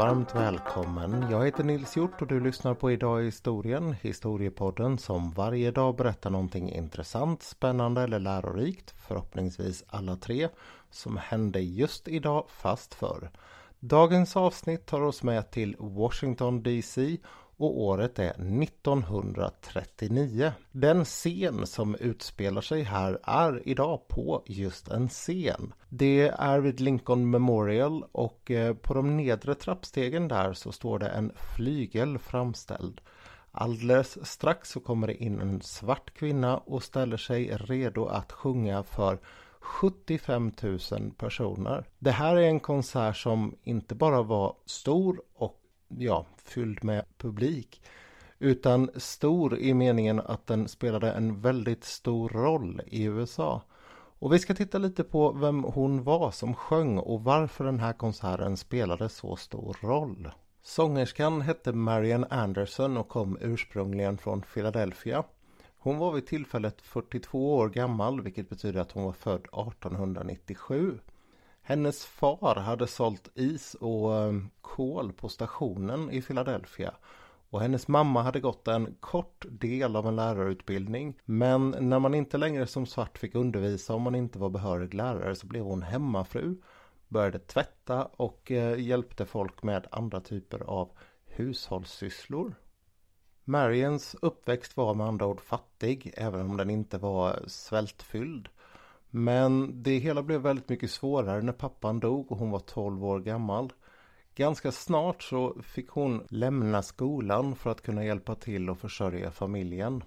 varmt välkommen. Jag heter Nils Hjort och du lyssnar på Idag i historien, historiepodden som varje dag berättar någonting intressant, spännande eller lärorikt, förhoppningsvis alla tre, som hände just idag fast förr. Dagens avsnitt tar oss med till Washington DC och året är 1939. Den scen som utspelar sig här är idag på just en scen. Det är vid Lincoln Memorial och eh, på de nedre trappstegen där så står det en flygel framställd. Alldeles strax så kommer det in en svart kvinna och ställer sig redo att sjunga för 75 000 personer. Det här är en konsert som inte bara var stor och ja, fylld med publik. Utan stor i meningen att den spelade en väldigt stor roll i USA. Och vi ska titta lite på vem hon var som sjöng och varför den här konserten spelade så stor roll. Sångerskan hette Marian Anderson och kom ursprungligen från Philadelphia. Hon var vid tillfället 42 år gammal vilket betyder att hon var född 1897. Hennes far hade sålt is och eh, kol på stationen i Philadelphia. Och hennes mamma hade gått en kort del av en lärarutbildning. Men när man inte längre som svart fick undervisa om man inte var behörig lärare så blev hon hemmafru. Började tvätta och eh, hjälpte folk med andra typer av hushållssysslor. Marians uppväxt var med andra ord fattig även om den inte var svältfylld. Men det hela blev väldigt mycket svårare när pappan dog och hon var 12 år gammal. Ganska snart så fick hon lämna skolan för att kunna hjälpa till och försörja familjen.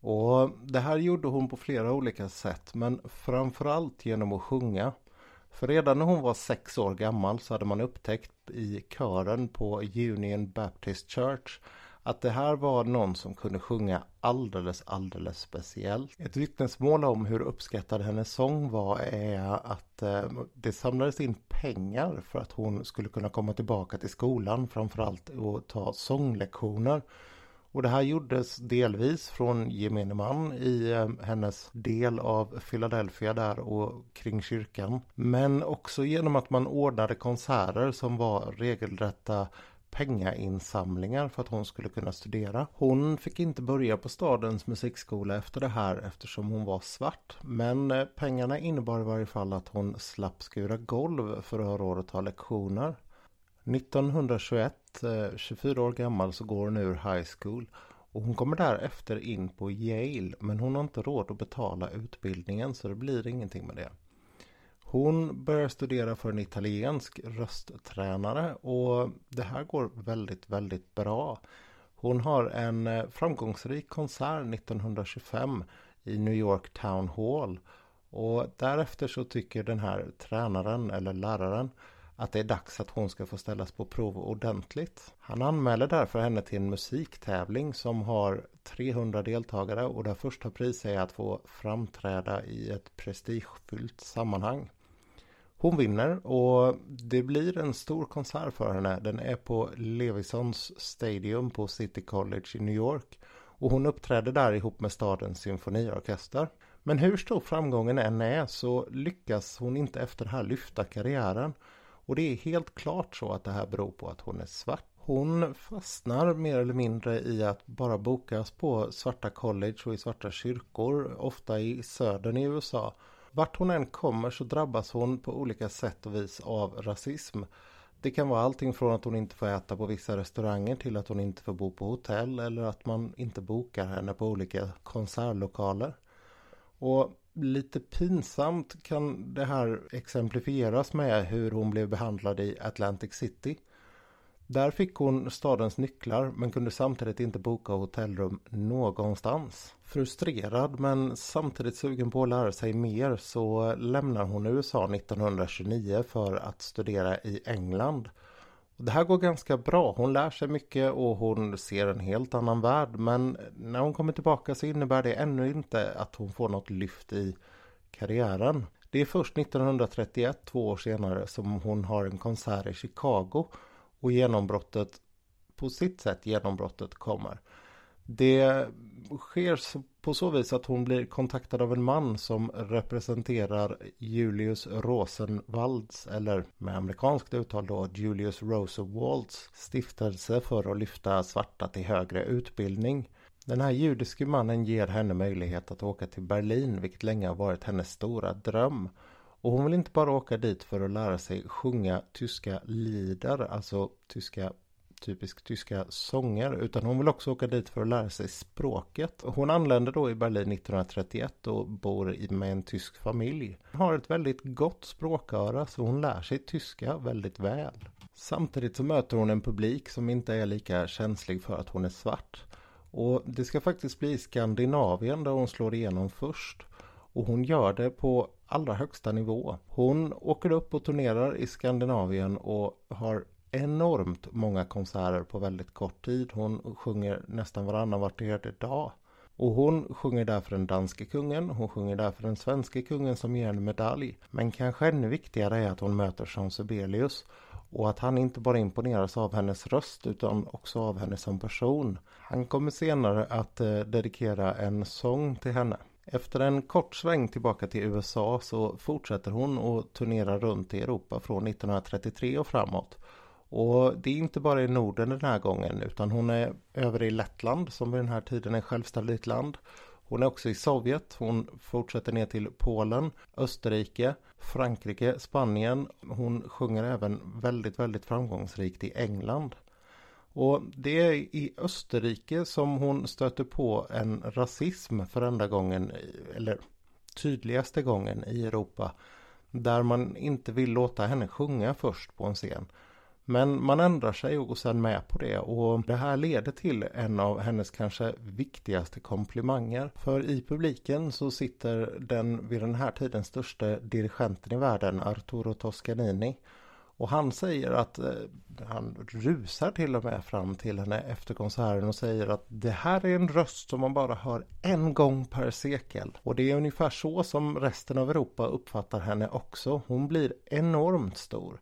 Och det här gjorde hon på flera olika sätt men framförallt genom att sjunga. För redan när hon var sex år gammal så hade man upptäckt i kören på Union Baptist Church att det här var någon som kunde sjunga alldeles, alldeles speciellt. Ett vittnesmål om hur uppskattad hennes sång var är att eh, det samlades in pengar för att hon skulle kunna komma tillbaka till skolan framförallt och ta sånglektioner. Och det här gjordes delvis från gemene man i eh, hennes del av Philadelphia där och kring kyrkan. Men också genom att man ordnade konserter som var regelrätta pengainsamlingar för att hon skulle kunna studera. Hon fick inte börja på stadens musikskola efter det här eftersom hon var svart. Men eh, pengarna innebar i varje fall att hon slapp skura golv för att ha råd att ta lektioner. 1921, 24 eh, år gammal, så går hon ur high school. Och hon kommer därefter in på Yale men hon har inte råd att betala utbildningen så det blir ingenting med det. Hon börjar studera för en italiensk rösttränare och det här går väldigt, väldigt bra. Hon har en eh, framgångsrik konsert 1925 i New York Town Hall. Och därefter så tycker den här tränaren eller läraren att det är dags att hon ska få ställas på prov ordentligt. Han anmäler därför henne till en musiktävling som har 300 deltagare och där första pris är att få framträda i ett prestigefyllt sammanhang. Hon vinner och det blir en stor konsert för henne. Den är på Levisons Stadium på City College i New York. Och hon uppträder där ihop med stadens symfoniorkester. Men hur stor framgången än är så lyckas hon inte efter det här lyfta karriären. Och det är helt klart så att det här beror på att hon är svart. Hon fastnar mer eller mindre i att bara bokas på svarta college och i svarta kyrkor, ofta i södern i USA. Vart hon än kommer så drabbas hon på olika sätt och vis av rasism. Det kan vara allting från att hon inte får äta på vissa restauranger till att hon inte får bo på hotell eller att man inte bokar henne på olika konsertlokaler. Och lite pinsamt kan det här exemplifieras med hur hon blev behandlad i Atlantic City. Där fick hon stadens nycklar men kunde samtidigt inte boka hotellrum någonstans. Frustrerad men samtidigt sugen på att lära sig mer så lämnar hon USA 1929 för att studera i England. Det här går ganska bra. Hon lär sig mycket och hon ser en helt annan värld. Men när hon kommer tillbaka så innebär det ännu inte att hon får något lyft i karriären. Det är först 1931, två år senare, som hon har en konsert i Chicago och genombrottet, på sitt sätt genombrottet kommer. Det sker på så vis att hon blir kontaktad av en man som representerar Julius Rosenwalds, eller med amerikanskt uttal då Julius Rosenwalds stiftelse för att lyfta svarta till högre utbildning. Den här judiske mannen ger henne möjlighet att åka till Berlin, vilket länge har varit hennes stora dröm. Och hon vill inte bara åka dit för att lära sig sjunga tyska lieder, alltså tyska typisk tyska sånger utan hon vill också åka dit för att lära sig språket. Hon anländer då i Berlin 1931 och bor med en tysk familj. Hon har ett väldigt gott språköra så hon lär sig tyska väldigt väl. Samtidigt så möter hon en publik som inte är lika känslig för att hon är svart. Och det ska faktiskt bli Skandinavien där hon slår igenom först. Och hon gör det på allra högsta nivå. Hon åker upp och turnerar i Skandinavien och har enormt många konserter på väldigt kort tid. Hon sjunger nästan varannan var tredje dag. Och hon sjunger där för den danske kungen, hon sjunger där för den svenske kungen som ger en medalj. Men kanske ännu viktigare är att hon möter Jean Sibelius och att han inte bara imponeras av hennes röst utan också av henne som person. Han kommer senare att eh, dedikera en sång till henne. Efter en kort sväng tillbaka till USA så fortsätter hon att turnera runt i Europa från 1933 och framåt. Och det är inte bara i Norden den här gången utan hon är över i Lettland som vid den här tiden är självständigt land. Hon är också i Sovjet, hon fortsätter ner till Polen, Österrike, Frankrike, Spanien. Hon sjunger även väldigt, väldigt framgångsrikt i England. Och det är i Österrike som hon stöter på en rasism för enda gången, eller tydligaste gången i Europa. Där man inte vill låta henne sjunga först på en scen. Men man ändrar sig och går sedan med på det och det här leder till en av hennes kanske viktigaste komplimanger. För i publiken så sitter den vid den här tiden största dirigenten i världen, Arturo Toscanini. Och han säger att eh, han rusar till och med fram till henne efter konserten och säger att det här är en röst som man bara hör en gång per sekel. Och det är ungefär så som resten av Europa uppfattar henne också. Hon blir enormt stor.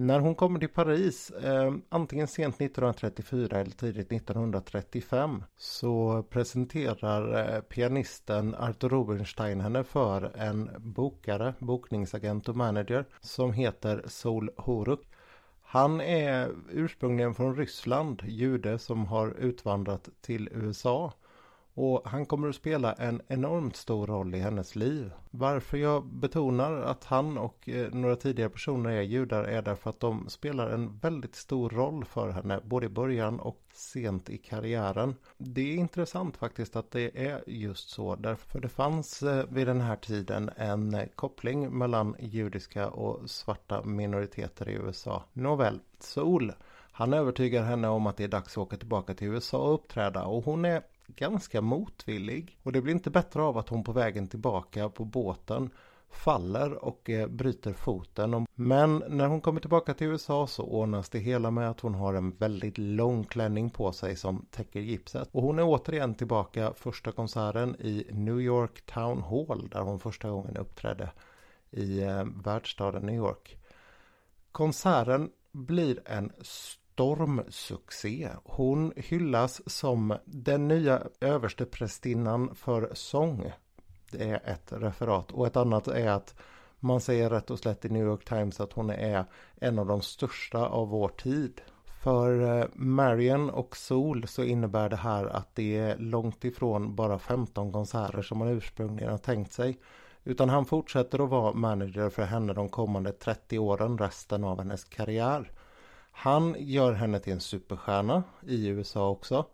När hon kommer till Paris, eh, antingen sent 1934 eller tidigt 1935, så presenterar eh, pianisten Arthur Rubinstein henne för en bokare, bokningsagent och manager som heter Sol Horuk. Han är ursprungligen från Ryssland, jude som har utvandrat till USA och han kommer att spela en enormt stor roll i hennes liv. Varför jag betonar att han och eh, några tidigare personer är judar är därför att de spelar en väldigt stor roll för henne. Både i början och sent i karriären. Det är intressant faktiskt att det är just så. Därför det fanns eh, vid den här tiden en eh, koppling mellan judiska och svarta minoriteter i USA. Nåväl, Sol. Han övertygar henne om att det är dags att åka tillbaka till USA och uppträda och hon är ganska motvillig. Och det blir inte bättre av att hon på vägen tillbaka på båten faller och eh, bryter foten. Men när hon kommer tillbaka till USA så ordnas det hela med att hon har en väldigt lång klänning på sig som täcker gipset. Och hon är återigen tillbaka första konserten i New York Town Hall där hon första gången uppträdde i eh, världsstaden New York. Konserten blir en stormsuccé. Hon hyllas som den nya översteprästinnan för sång. Det är ett referat och ett annat är att man säger rätt och slätt i New York Times att hon är en av de största av vår tid. För eh, Marion och Sol så innebär det här att det är långt ifrån bara 15 konserter som man ursprungligen har tänkt sig. Utan han fortsätter att vara manager för henne de kommande 30 åren, resten av hennes karriär. Han gör henne till en superstjärna i USA också.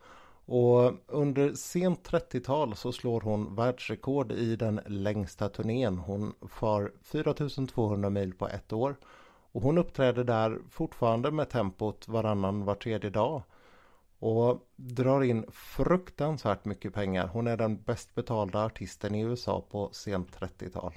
Och under sent 30-tal så slår hon världsrekord i den längsta turnén. Hon far 4200 mil på ett år. Och hon uppträder där fortfarande med tempot varannan var tredje dag. Och drar in fruktansvärt mycket pengar. Hon är den bäst betalda artisten i USA på sent 30-tal.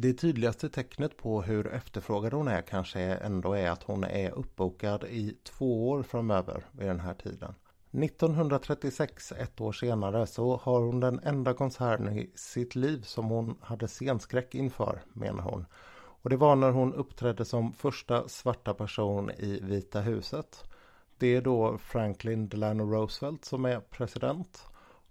Det tydligaste tecknet på hur efterfrågad hon är kanske ändå är att hon är uppbokad i två år framöver vid den här tiden. 1936, ett år senare, så har hon den enda konserten i sitt liv som hon hade scenskräck inför, menar hon. Och det var när hon uppträdde som första svarta person i Vita huset. Det är då Franklin Delano Roosevelt som är president.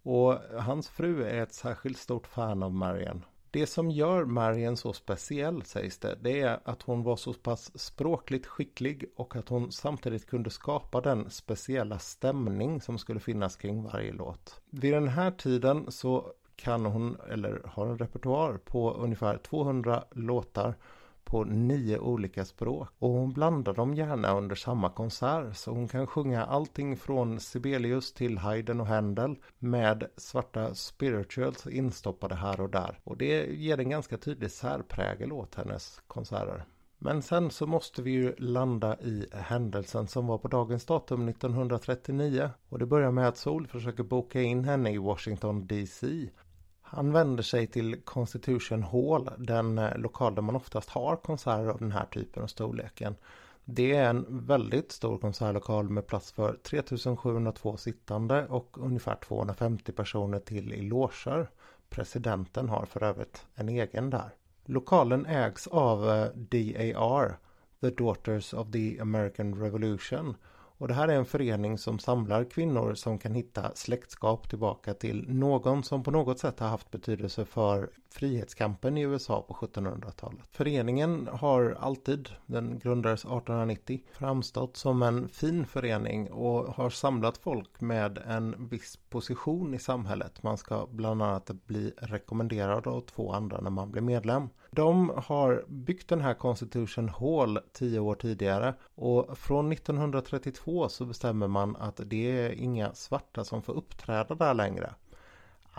Och hans fru är ett särskilt stort fan av Marian. Det som gör Marian så speciell sägs det, det är att hon var så pass språkligt skicklig och att hon samtidigt kunde skapa den speciella stämning som skulle finnas kring varje låt. Vid den här tiden så kan hon, eller har en repertoar på ungefär 200 låtar på nio olika språk. Och hon blandar dem gärna under samma konsert. Så hon kan sjunga allting från Sibelius till Haydn och Händel med svarta spirituals instoppade här och där. Och det ger en ganska tydlig särprägel åt hennes konserter. Men sen så måste vi ju landa i händelsen som var på dagens datum 1939. Och det börjar med att Sol försöker boka in henne i Washington DC. Han vänder sig till Constitution Hall, den eh, lokal där man oftast har konserter av den här typen och storleken. Det är en väldigt stor konsertlokal med plats för 3702 sittande och ungefär 250 personer till i loger. Presidenten har för övrigt en egen där. Lokalen ägs av eh, DAR, The Daughters of the American Revolution och det här är en förening som samlar kvinnor som kan hitta släktskap tillbaka till någon som på något sätt har haft betydelse för frihetskampen i USA på 1700-talet. Föreningen har alltid, den grundades 1890, framstått som en fin förening och har samlat folk med en viss position i samhället. Man ska bland annat bli rekommenderad av två andra när man blir medlem. De har byggt den här Constitution Hall tio år tidigare och från 1932 så bestämmer man att det är inga svarta som får uppträda där längre.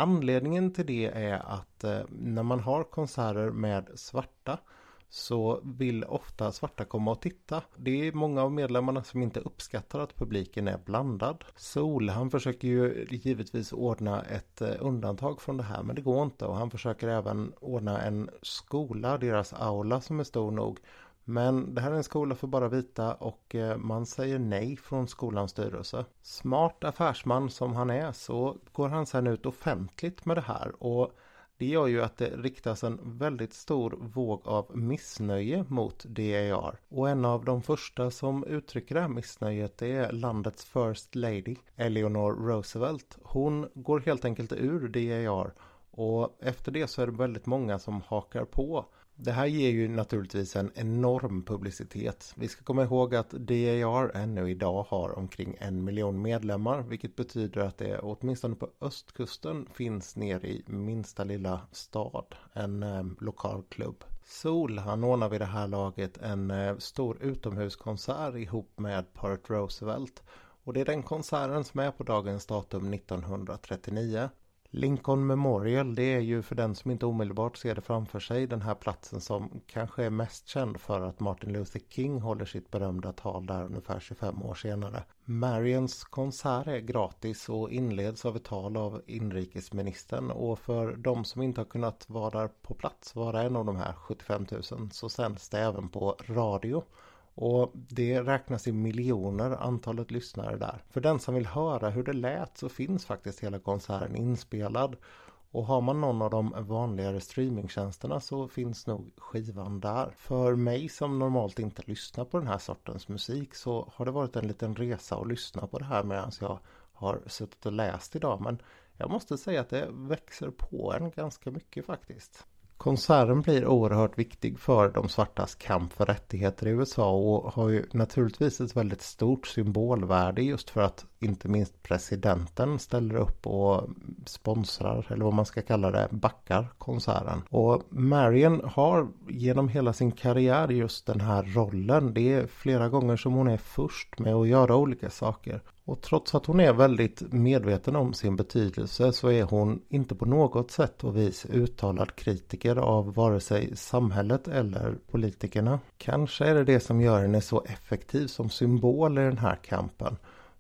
Anledningen till det är att eh, när man har konserter med svarta så vill ofta svarta komma och titta. Det är många av medlemmarna som inte uppskattar att publiken är blandad. Sol, han försöker ju givetvis ordna ett eh, undantag från det här men det går inte och han försöker även ordna en skola, deras aula som är stor nog men det här är en skola för bara vita och eh, man säger nej från skolans styrelse. Smart affärsman som han är så går han sen ut offentligt med det här och det gör ju att det riktas en väldigt stor våg av missnöje mot DAR. Och en av de första som uttrycker det här missnöjet är landets First Lady, Eleanor Roosevelt. Hon går helt enkelt ur DAR och efter det så är det väldigt många som hakar på. Det här ger ju naturligtvis en enorm publicitet. Vi ska komma ihåg att DAR ännu idag har omkring en miljon medlemmar vilket betyder att det åtminstone på östkusten finns ner i minsta lilla stad en eh, lokal klubb. Sol han ordnar vid det här laget en eh, stor utomhuskonsert ihop med Part Roosevelt och det är den konserten som är på dagens datum 1939. Lincoln Memorial det är ju för den som inte omedelbart ser det framför sig den här platsen som kanske är mest känd för att Martin Luther King håller sitt berömda tal där ungefär 25 år senare. Marians konsert är gratis och inleds av ett tal av inrikesministern och för de som inte har kunnat vara där på plats, vara en av de här 75 000 så sänds det även på radio. Och det räknas i miljoner antalet lyssnare där. För den som vill höra hur det lät så finns faktiskt hela konserten inspelad. Och har man någon av de vanligare streamingtjänsterna så finns nog skivan där. För mig som normalt inte lyssnar på den här sortens musik så har det varit en liten resa att lyssna på det här medan jag har suttit och läst idag. Men jag måste säga att det växer på en ganska mycket faktiskt. Konserten blir oerhört viktig för de svartas kamp för rättigheter i USA och har ju naturligtvis ett väldigt stort symbolvärde just för att inte minst presidenten ställer upp och sponsrar, eller vad man ska kalla det, backar konserten. Och Marion har genom hela sin karriär just den här rollen. Det är flera gånger som hon är först med att göra olika saker. Och trots att hon är väldigt medveten om sin betydelse så är hon inte på något sätt och vis uttalad kritiker av vare sig samhället eller politikerna. Kanske är det det som gör henne så effektiv som symbol i den här kampen.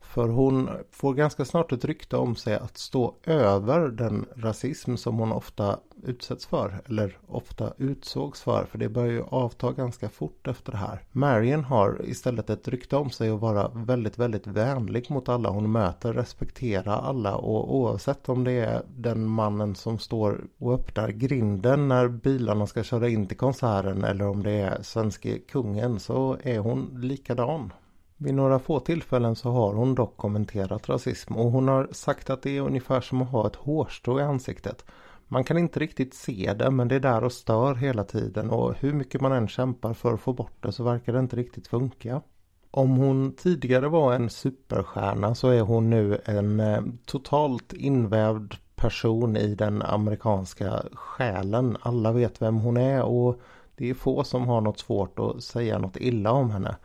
För hon får ganska snart ett rykte om sig att stå över den rasism som hon ofta utsätts för. Eller ofta utsågs för. För det börjar ju avta ganska fort efter det här. Marion har istället ett rykte om sig att vara väldigt, väldigt vänlig mot alla hon möter. Respektera alla och oavsett om det är den mannen som står och öppnar grinden när bilarna ska köra in till konserten eller om det är svenske kungen så är hon likadan. Vid några få tillfällen så har hon dock kommenterat rasism och hon har sagt att det är ungefär som att ha ett hårstrå i ansiktet. Man kan inte riktigt se det men det är där och stör hela tiden och hur mycket man än kämpar för att få bort det så verkar det inte riktigt funka. Om hon tidigare var en superstjärna så är hon nu en eh, totalt invävd person i den amerikanska själen. Alla vet vem hon är och det är få som har något svårt att säga något illa om henne.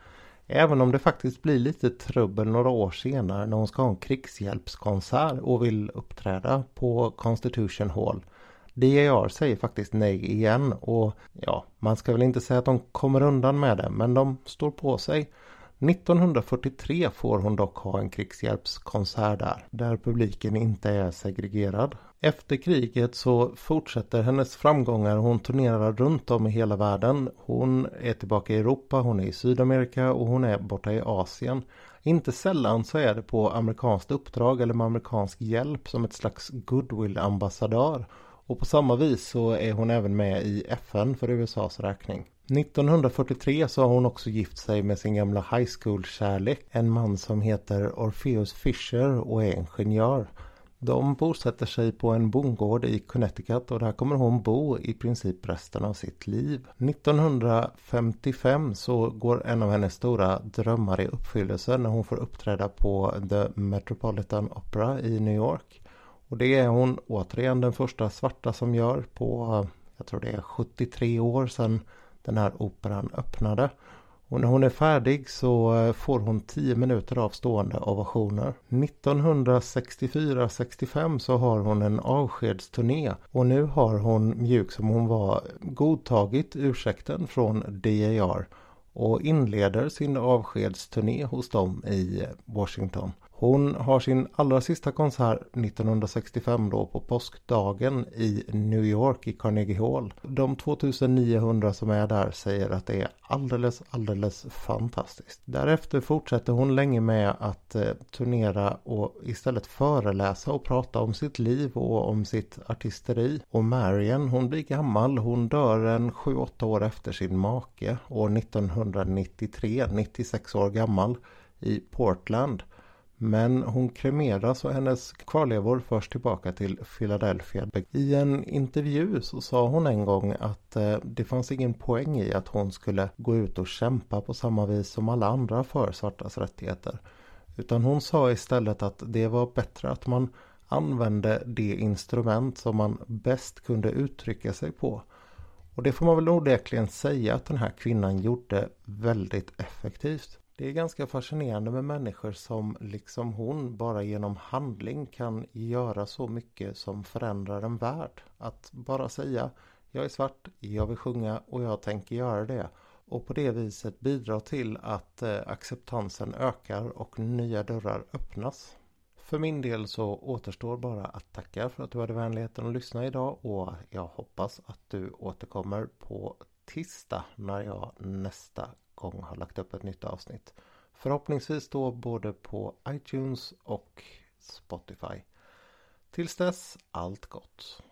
Även om det faktiskt blir lite trubbel några år senare när hon ska ha en krigshjälpskonsert och vill uppträda på Constitution Hall. DAR säger faktiskt nej igen och ja, man ska väl inte säga att de kommer undan med det men de står på sig. 1943 får hon dock ha en krigshjälpskonsert där, där publiken inte är segregerad. Efter kriget så fortsätter hennes framgångar. Hon turnerar runt om i hela världen. Hon är tillbaka i Europa, hon är i Sydamerika och hon är borta i Asien. Inte sällan så är det på amerikanskt uppdrag eller med amerikansk hjälp som ett slags goodwill-ambassadör. Och på samma vis så är hon även med i FN för USAs räkning. 1943 så har hon också gift sig med sin gamla high school-kärlek. En man som heter Orpheus Fisher och är ingenjör. De bosätter sig på en bondgård i Connecticut och där kommer hon bo i princip resten av sitt liv. 1955 så går en av hennes stora drömmar i uppfyllelse när hon får uppträda på The Metropolitan Opera i New York. Och det är hon återigen den första svarta som gör på, jag tror det är 73 år sedan den här operan öppnade. Och när hon är färdig så eh, får hon 10 minuter av stående ovationer. 1964-65 så har hon en avskedsturné och nu har hon mjuk som hon var godtagit ursäkten från DAR och inleder sin avskedsturné hos dem i Washington. Hon har sin allra sista konsert 1965 då på påskdagen i New York i Carnegie Hall. De 2900 som är där säger att det är alldeles, alldeles fantastiskt. Därefter fortsätter hon länge med att eh, turnera och istället föreläsa och prata om sitt liv och om sitt artisteri. Och Marian, hon blir gammal. Hon dör en 7-8 år efter sin make år 1993, 96 år gammal i Portland. Men hon kremeras och hennes kvarlevor förs tillbaka till Philadelphia. I en intervju så sa hon en gång att eh, det fanns ingen poäng i att hon skulle gå ut och kämpa på samma vis som alla andra för svartas rättigheter. Utan hon sa istället att det var bättre att man använde det instrument som man bäst kunde uttrycka sig på. Och det får man väl onekligen säga att den här kvinnan gjorde väldigt effektivt. Det är ganska fascinerande med människor som liksom hon bara genom handling kan göra så mycket som förändrar en värld. Att bara säga jag är svart, jag vill sjunga och jag tänker göra det. Och på det viset bidra till att eh, acceptansen ökar och nya dörrar öppnas. För min del så återstår bara att tacka för att du hade vänligheten att lyssna idag och jag hoppas att du återkommer på tisdag när jag nästa gång har lagt upp ett nytt avsnitt. Förhoppningsvis då både på iTunes och Spotify. Tills dess, allt gott!